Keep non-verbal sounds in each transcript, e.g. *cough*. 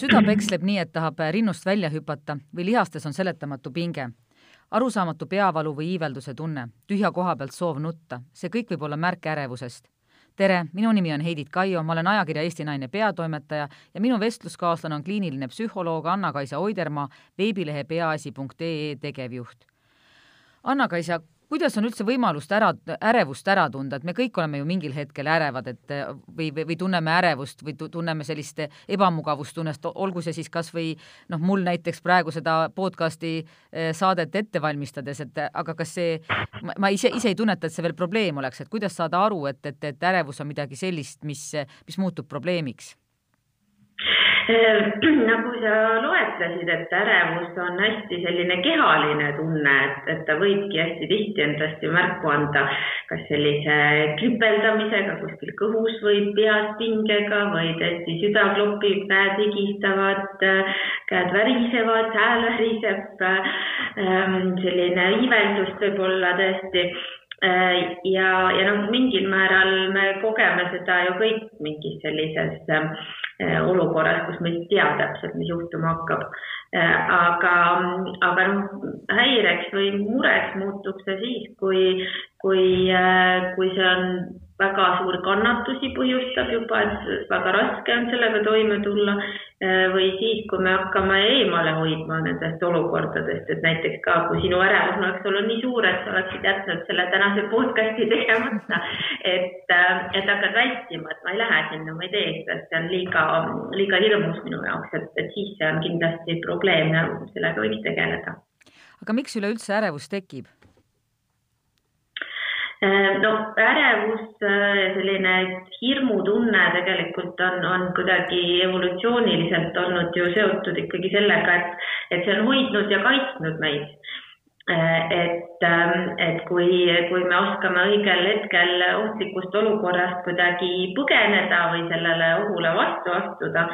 süda peksleb nii, et tahab rinnust välja hüpata või lihastes on seletamatu pinge. arusaamatu peavalu või iivelduse tunne, tühja koha pealt soov nutta, see kõik võib olla märk ärevusest tere, minu nimi on Heidit Kaio, ma olen ajakirja Eesti Naine peatoimetaja ja minu vestluskaaslane on kliiniline psühholoog Anna-Kaisa Oidermaa, veebilehe peaasi.ee tegevjuht. Anna-Kaisa, kuidas on üldse võimalust ära, ärevust ära tunda, et me kõik oleme ju mingil hetkel ärevad, et või, või, või tunneme ärevust või tunneme sellist ebamugavustunnet, olgu see siis kas või noh, mul näiteks praegu seda podcasti eh, saadet ette valmistades, et aga kas see, ma ise, ise ei tunneta, et see veel probleem oleks, et kuidas saada aru, et, et, et ärevus on midagi sellist, mis, mis muutub probleemiks? *clears throat* nagu sa loetlesid, et ärevus on hästi selline kehaline tunne, et, et ta võibki hästi tihti endast ju märku anda, kas sellise kripeldamisega kuskil kõhus või peas pingega või tõesti süda klopib, käed higistavad, käed värisevad, hääl väriseb, ähm, selline iiveldus võib olla tõesti. Äh, ja, ja noh, mingil määral me kogeme seda ju kõik mingis sellises Eh, olukorras, kus me ei tea täpselt, mis juhtuma hakkab. Eh, aga, aga noh, häireks või mureks muutub see siis, kui, kui, eh, kui see on väga suuri kannatusi põhjustab juba, et väga raske on sellega toime tulla äh, või siis, kui me hakkame eemale hoidma nendest olukordadest, et näiteks ka, kui sinu ärevus oleks olnud nii suur, et sa oleksid jätnud selle tänase podcast'i tegemata, et, äh, et hakkad vältima, et ma ei lähe sinna, ma ei tee seda, see on liiga, liiga hirmus minu jaoks, et, et siis see on kindlasti probleem ja sellega võiks tegeleda. aga miks üleüldse ärevus tekib? Äh, no ärevus, äh, selline hirmutunne tegelikult on, on kuidagi evolutsiooniliselt olnud ju seotud ikkagi sellega, et, et see on hoidnud ja kaitsnud meid. Äh, et, ähm, et kui, kui me oskame õigel hetkel ohtlikust olukorrast kuidagi põgeneda või sellele ohule vastu astuda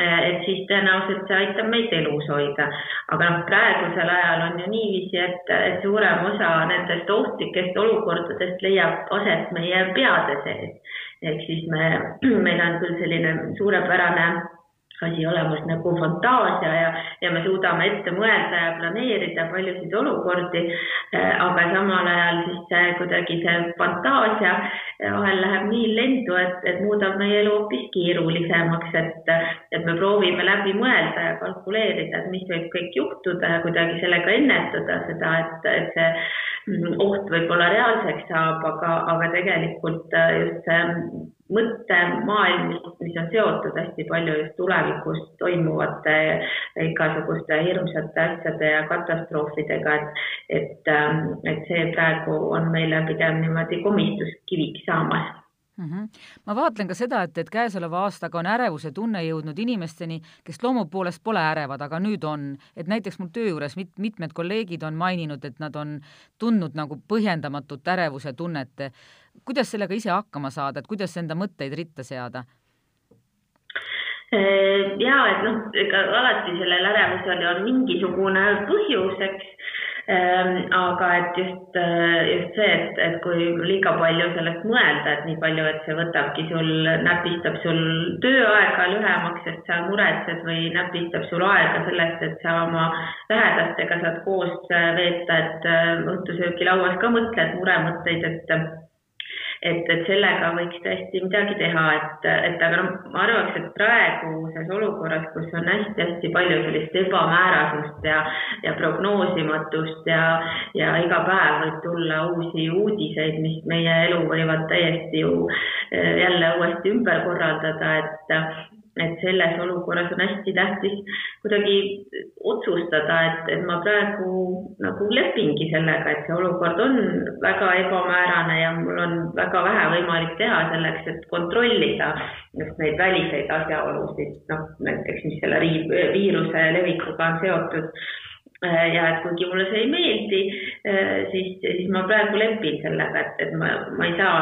et siis tõenäoliselt see aitab meid elus hoida. aga noh, praegusel ajal on ju niiviisi, et suurem osa nendest ohtlikest olukordadest leiab aset meie peade sees. ehk siis me, *clears throat* meil on küll selline suurepärane asi olemas nagu fantaasia ja, ja me suudame ette mõelda ja planeerida paljusid olukordi. Äh, aga samal ajal siis see kuidagi see fantaasia vahel läheb nii lendu, et, et muudab meie elu hoopis keerulisemaks, et, et me proovime läbi mõelda ja kalkuleerida, et mis võib kõik juhtuda ja kuidagi sellega ennetada seda, et, et see mm, oht võib-olla reaalseks saab, aga, aga tegelikult äh, just see mõttemaailm, mis on seotud hästi palju just tulevikus toimuvate igasuguste hirmsate asjade ja katastroofidega, et, et, ähm, et see praegu on meile pigem niimoodi komistuskiviks saamas mm. -hmm. ma vaatlen ka seda, et, et käesoleva aastaga on ärevuse tunne jõudnud inimesteni, kes loomu poolest pole ärevad, aga nüüd on, et näiteks mul töö juures mit-, mitmed kolleegid on maininud, et nad on tundnud nagu põhjendamatut ärevuse tunnet kuidas sellega ise hakkama saada, et kuidas enda mõtteid ritta seada? Äh, ja et noh, ega alati sellel ärevusel on mingisugune põhjus, eks aga et just, äh, just see, et, et kui liiga palju sellest mõelda, et nii palju, et see võtabki sul, näpistab sul tööaega lühemaks, sest sa muretsed või näpistab sul aega sellest, et sa oma lähedastega saad koos äh, veeta, et õhtusöögilauas ka mõtled muremõtteid, et et, et sellega võiks tõesti midagi teha, et, et aga noh, ma arvaks, et praeguses olukorras, kus on hästi-hästi palju sellist ebamäärasust ja, ja prognoosimatust ja, ja iga päev võib tulla uusi uudiseid, mis meie elu võivad täiesti ju eh, jälle uuesti ümber korraldada, et et selles olukorras on hästi tähtis kuidagi otsustada, et, et ma praegu nagu lepingi sellega, et see olukord on väga ebamäärane ja mul on väga vähe võimalik teha selleks, et kontrollida just neid väliseid asjaolusid, noh näiteks, mis selle viiruse levikuga on seotud. Ja et kuigi mulle see ei meeldi, siis, siis ma praegu lepin sellega, et, et ma, ma ei saa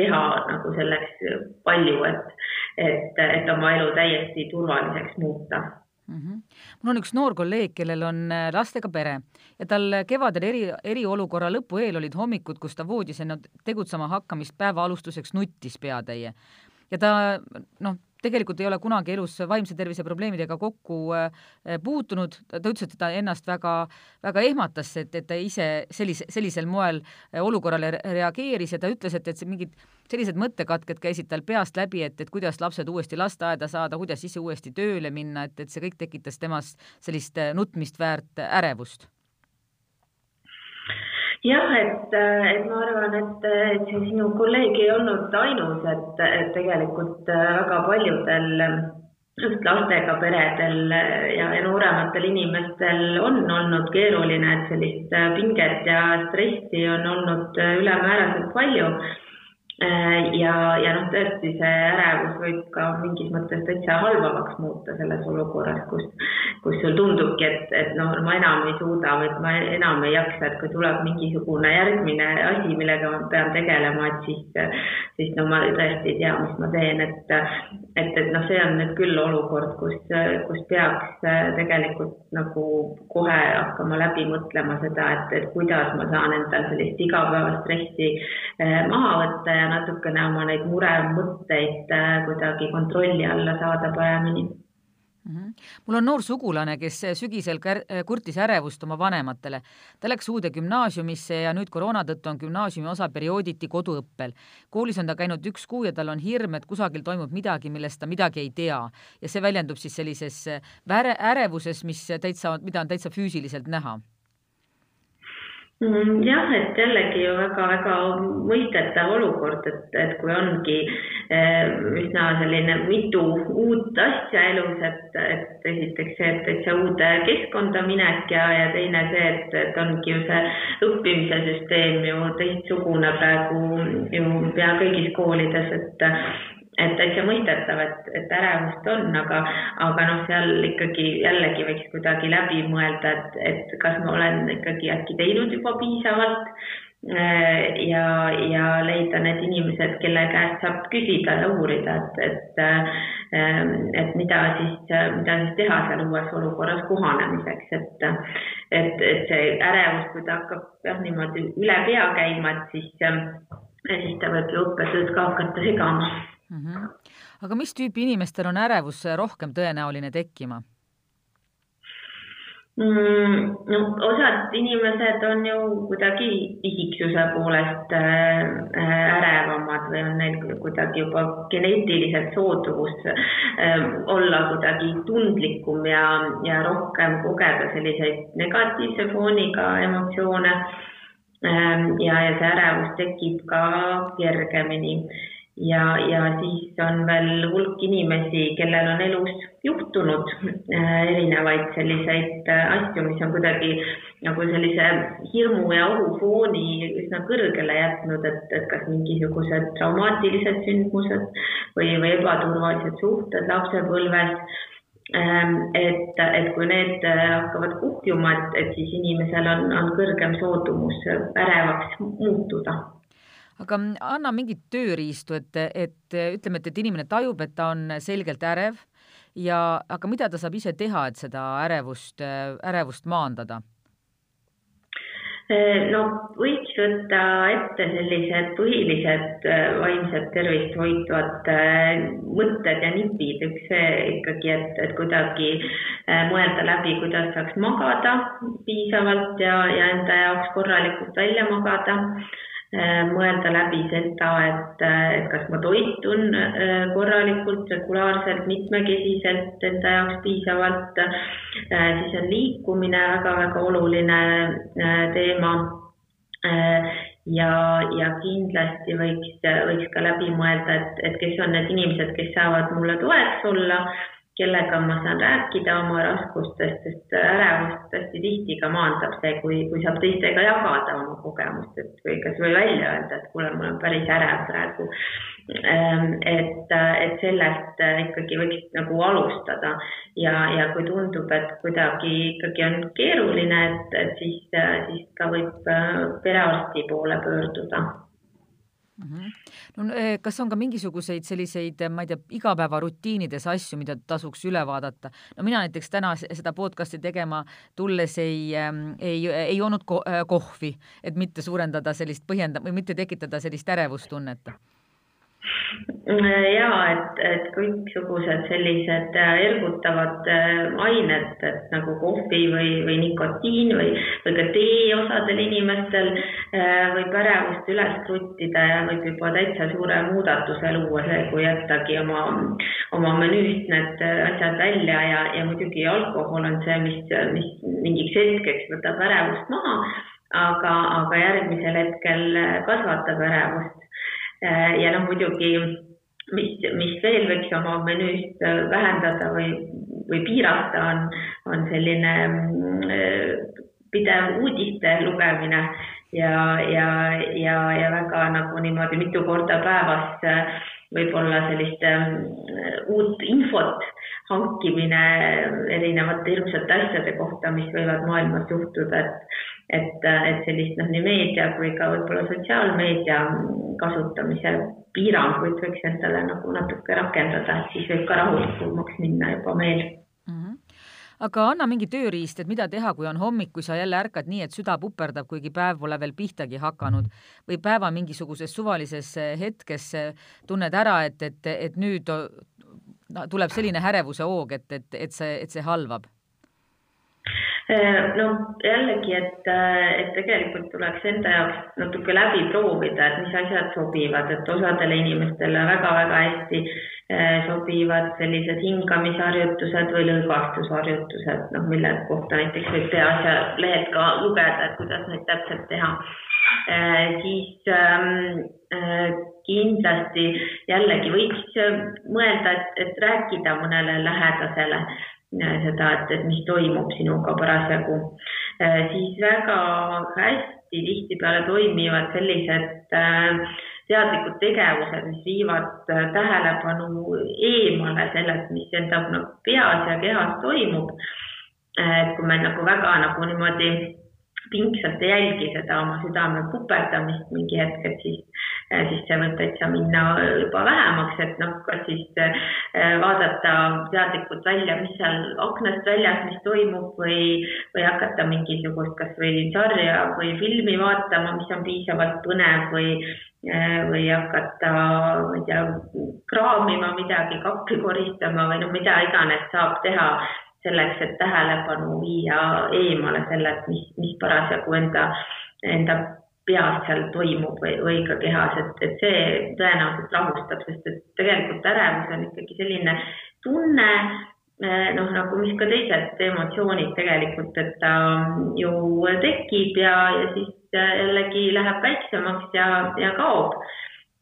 teha nagu selleks palju, et et, et oma elu täiesti turvaliseks muuta mm. -hmm. mul on üks noor kolleeg, kellel on äh, lastega pere ja tal kevadel eri, eriolukorra lõpu eel olid hommikud, kus ta voodis enne tegutsema hakkamist päeva alustuseks nuttis peatäie. ja ta noh, tegelikult ei ole kunagi elus vaimse tervise probleemidega kokku puutunud, ta ütles, et ta ennast väga, väga ehmatas, et, et ta ise sellise, sellisel moel olukorrale reageeris ja ta ütles, et, et see mingid sellised mõttekatked käisid tal peast läbi, et, et kuidas lapsed uuesti lasteaeda saada, kuidas ise uuesti tööle minna, et, et see kõik tekitas temas sellist nutmist väärt ärevust jah, et, et ma arvan, et, et see sinu kolleeg ei olnud ainus, et, et tegelikult väga paljudel just lastega peredel ja, ja noorematel inimestel on olnud keeruline, et sellist pinget ja stressi on olnud ülemääraselt palju. Äh, ja, ja noh, tõesti see ärevus võib ka mingis mõttes täitsa halvavaks muuta selles olukorras, kus, kus sul tundubki, et, et noh, ma enam ei suuda või ma enam ei jaksa, et kui tuleb mingisugune järgmine asi, millega ma pean tegelema, et siis, siis no ma tõesti ei tea, mis ma teen, et, et, et noh, see on nüüd küll olukord, kus, kus peaks tegelikult nagu kohe hakkama läbi mõtlema seda, et, et kuidas ma saan endal sellist igapäevastressi äh, maha võtta ja natukene oma neid muremõtteid äh, kuidagi kontrolli alla saada paremini Mm -hmm. mul on noor sugulane, kes sügisel kurtis ärevust oma vanematele. ta läks uude gümnaasiumisse ja nüüd koroona tõttu on gümnaasiumi osa periooditi koduõppel. koolis on ta käinud üks kuu ja tal on hirm, et kusagil toimub midagi, millest ta midagi ei tea ja see väljendub siis sellises ärevuses, mis täitsa, mida on täitsa füüsiliselt näha jah, et jällegi ju väga-väga mõistetav olukord, et, et kui ongi eh, üsna selline mitu uut asja elus, et, et esiteks see, et täitsa uude keskkonda minek ja, ja teine see, et, et ongi ju see õppimise süsteem ju teistsugune praegu ju pea kõigis koolides, et et täitsa mõistetav, et, et ärevust on, aga, aga noh, seal ikkagi jällegi võiks kuidagi läbi mõelda, et, et kas ma olen ikkagi äkki teinud juba piisavalt äh, ja, ja leida need inimesed, kelle käest saab küsida ja uurida, et, et, äh, et mida siis, mida siis teha seal uues olukorras kohanemiseks, et, et, et see ärevus, kui ta hakkab jah, niimoodi üle pea käima, et siis, siis ta võib ju õppetööd ka hakata segama mm. -hmm. aga mis tüüpi inimestel on ärevus rohkem tõenäoline tekkima? Mm, no osad inimesed on ju kuidagi isiksuse poolest äh, äh, ärevamad või on neil kuidagi juba geneetiliselt sooduvus äh, olla kuidagi tundlikum ja, ja rohkem kogeda selliseid negatiivse fooniga emotsioone. ja, ja see ärevus tekib ka kergemini ja, ja siis on veel hulk inimesi, kellel on elus juhtunud äh, erinevaid selliseid äh, asju, mis on kuidagi nagu sellise hirmu ja ohufooni üsna kõrgele jätnud, et, et kas mingisugused traumaatilised sündmused või, või ebaturvalised suhted lapsepõlves. Ähm, et, et kui need äh, hakkavad kuhjuma, et, et siis inimesel on, on kõrgem soodumus ärevaks muutuda aga anna mingit tööriistu, et, et ütleme, et, et inimene tajub, et ta on selgelt ärev ja, aga mida ta saab ise teha, et seda ärevust, ärevust maandada? no võiks võtta ette sellised põhilised vaimset tervist hoidvad mõtted ja nipid, üks see ikkagi, et, et kuidagi mõelda läbi, kuidas saaks magada piisavalt ja, ja enda jaoks korralikult välja magada mõelda läbi seda, et, äh, et kas ma toitun äh, korralikult, regulaarselt, mitmekesiselt, enda jaoks piisavalt. siis on liikumine väga-väga oluline teema. ja, ja kindlasti võiks, võiks ka läbi mõelda, et, et kes on need inimesed, kes saavad mulle toeks olla kellega ma saan rääkida oma raskustest, sest ärevust hästi tihti ka maandab see, kui, kui saab teistega jagada oma kogemust, et või kasvõi välja öelda, et kuule, mul on päris ärev praegu. Ehm, et, et sellest ikkagi võiks nagu alustada ja, ja kui tundub, et kuidagi ikkagi on keeruline, et, et siis, siis ka võib perearsti poole pöörduda mm. -hmm. no eh, kas on ka mingisuguseid selliseid, ma ei tea, igapäevarutiinides asju, mida tasuks üle vaadata? no mina näiteks täna seda podcast'i tegema tulles ei, ehm, ei, ei joonud äh, kohvi, et mitte suurendada sellist põhjenda- või mitte tekitada sellist ärevustunnet ja et, et kõiksugused sellised ergutavad ained, et nagu kohvi või, või nikotiin või, või ka tee osadel inimestel võib ärevust üles kruttida ja võib juba täitsa suure muudatuse luua see, kui jättagi oma, oma menüüst need asjad välja ja, ja muidugi alkohol on see, mis, mis mingiks hetkeks võtab ärevust maha, aga, aga järgmisel hetkel kasvatab ärevust. Ja noh, muidugi mis, mis veel võiks oma menüüst vähendada või, või piirata, on, on selline pidev uudiste lugemine ja, ja, ja, ja väga nagu niimoodi mitu korda päevas võib-olla sellist uut infot hankimine erinevate hirmsate asjade kohta, mis võivad maailmas juhtuda, et, et, et sellist noh, nii meedia kui ka võib-olla sotsiaalmeedia kasutamise piiranguid võiks endale nagu natuke rakendada, et siis võib ka rahulikumaks minna juba meel aga anna mingi tööriist, et mida teha, kui on hommik, kui sa jälle ärkad nii, et süda puperdab, kuigi päev pole veel pihtagi hakanud. Või päeva mingisuguses suvalises hetkes tunned ära, et, et, et nüüd tuleb selline ärevuse hoog, et, et, et see, et see halvab? No jällegi, et, et tegelikult tuleks enda jaoks natuke läbi proovida, et mis asjad sobivad, et osadele inimestele väga-väga hästi eh, sobivad sellised hingamisharjutused või lõõgastusharjutused, noh, mille kohta näiteks võib Peaasja lehelt ka lugeda, et kuidas neid täpselt teha. Eh, siis ähm, kindlasti jällegi võiks mõelda, et, rääkida mõnele lähedasele äh, seda, et, et mis toimub sinuga parasjagu. Äh, siis väga hästi tihtipeale toimivad sellised äh, teadlikud tegevused, mis viivad tähelepanu eemale sellest, mis enda nagu peas ja kehas toimub. et kui me nagu väga nagu niimoodi pingsalt ei jälgi seda oma südame puperdamist mingi hetk, et siis, siis see võib täitsa minna juba vähemaks, et noh, kas siis eh, vaadata teadlikult välja, mis seal aknast väljas, mis toimub või, või hakata mingisugust kasvõi sarja või filmi vaatama, mis on piisavalt põnev või või hakata, ma ei tea, kraamima midagi, kappi koristama või noh, mida iganes saab teha selleks, et tähelepanu viia eemale sellelt, mis, mis parasjagu enda, enda peas seal toimub või, või ka kehas, et, et see tõenäoliselt rahustab, sest et tegelikult ärevus on ikkagi selline tunne, eh, noh, nagu mis ka teised emotsioonid tegelikult, et ta ju tekib ja, ja siis jällegi läheb väiksemaks ja, ja kaob.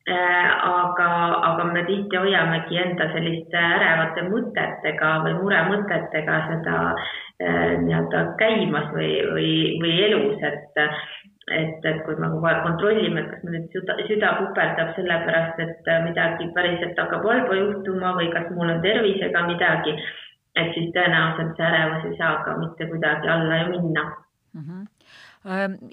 Äh, aga, aga me tihti hoiamegi enda selliste ärevate mõtetega või muremõtetega seda äh, nii-öelda käimas või, või, või elus, et et, et kui me kogu aeg kontrollime, et kas meil nüüd süda, süda puperdab sellepärast, et midagi päriselt hakkab halba juhtuma või kas mul on tervisega midagi, et siis tõenäoliselt see ärevus ei saa ka mitte kuidagi alla ju minna mm. -hmm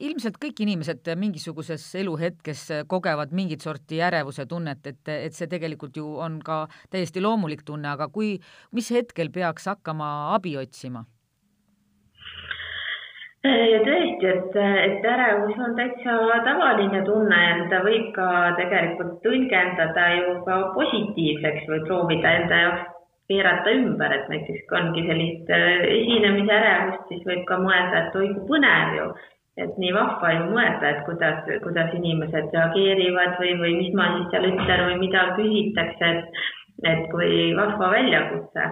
ilmselt kõik inimesed mingisuguses eluhetkes kogevad mingit sorti ärevuse tunnet, et, et see tegelikult ju on ka täiesti loomulik tunne, aga kui, mis hetkel peaks hakkama abi otsima? Tõesti, et, et ärevus on täitsa tavaline tunne ja seda võib ka tegelikult tõlgendada ju ka positiivseks või proovida enda jaoks keerata ümber, et näiteks kui ongi sellist esinemise ärevust, siis võib ka mõelda, et oi kui põnev ju, et nii vahva ju mõelda, et kuidas, kuidas inimesed reageerivad või, või mis ma siis seal ütlen või mida küsitakse, et, et kui vahva väljakutse.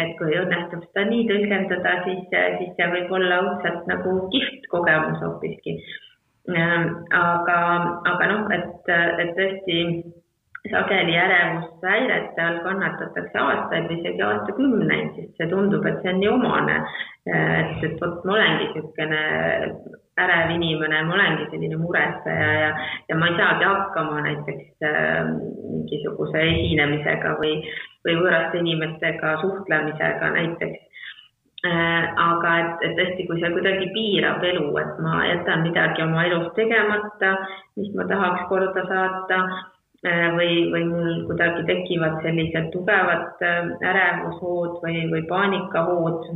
Et kui õnnestub seda nii tõlgendada, siis, siis see võib olla õudselt nagu kihvt kogemus hoopiski. Ehm, aga, aga noh, et, et tõesti sageli ärevushäirete all kannatatakse aastaid või isegi aastakümneid, sest see tundub, et see on nii omane. et, et vot ma olengi niisugune ärev inimene, ma olengi selline muretseja ja, ja ma ei saagi hakkama näiteks äh, mingisuguse esinemisega või, või võõraste inimestega suhtlemisega näiteks äh,. aga et, et tõesti, kui see kuidagi piirab elu, et ma jätan midagi oma elus tegemata, mis ma tahaks korda saata äh, või, või mul kuidagi tekivad sellised tugevad äh, ärevushood või, või paanikahood,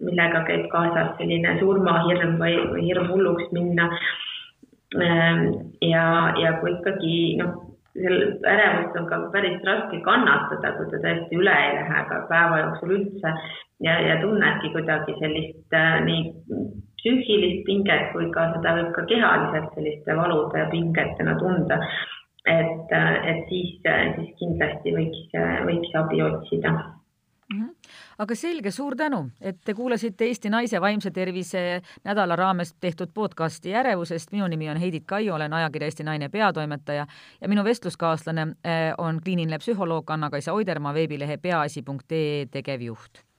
millega käib kaasas selline surmahirm või, või hirm hulluks minna. Ehm, ja, ja kui ikkagi noh, sel ärevust on ka päris raske kannatada, kui ta tõesti üle ei lähe ka päeva jooksul üldse ja, ja tunnedki kuidagi sellist äh, nii psüühilist pinget kui ka seda võib ka kehaliselt selliste valude ja pingetena tunda. et, äh, et siis, äh, siis kindlasti võiks, võiks abi otsida aga selge, suur tänu, et te kuulasite Eesti Naise Vaimse Tervise nädala raames tehtud podcasti Ärevusest. minu nimi on Heidit Kaio, olen ajakirja Eesti Naine peatoimetaja ja minu vestluskaaslane eh, on kliiniline psühholoog Anna-Kaisa Oidermaa veebilehe peaasi.ee tegevjuht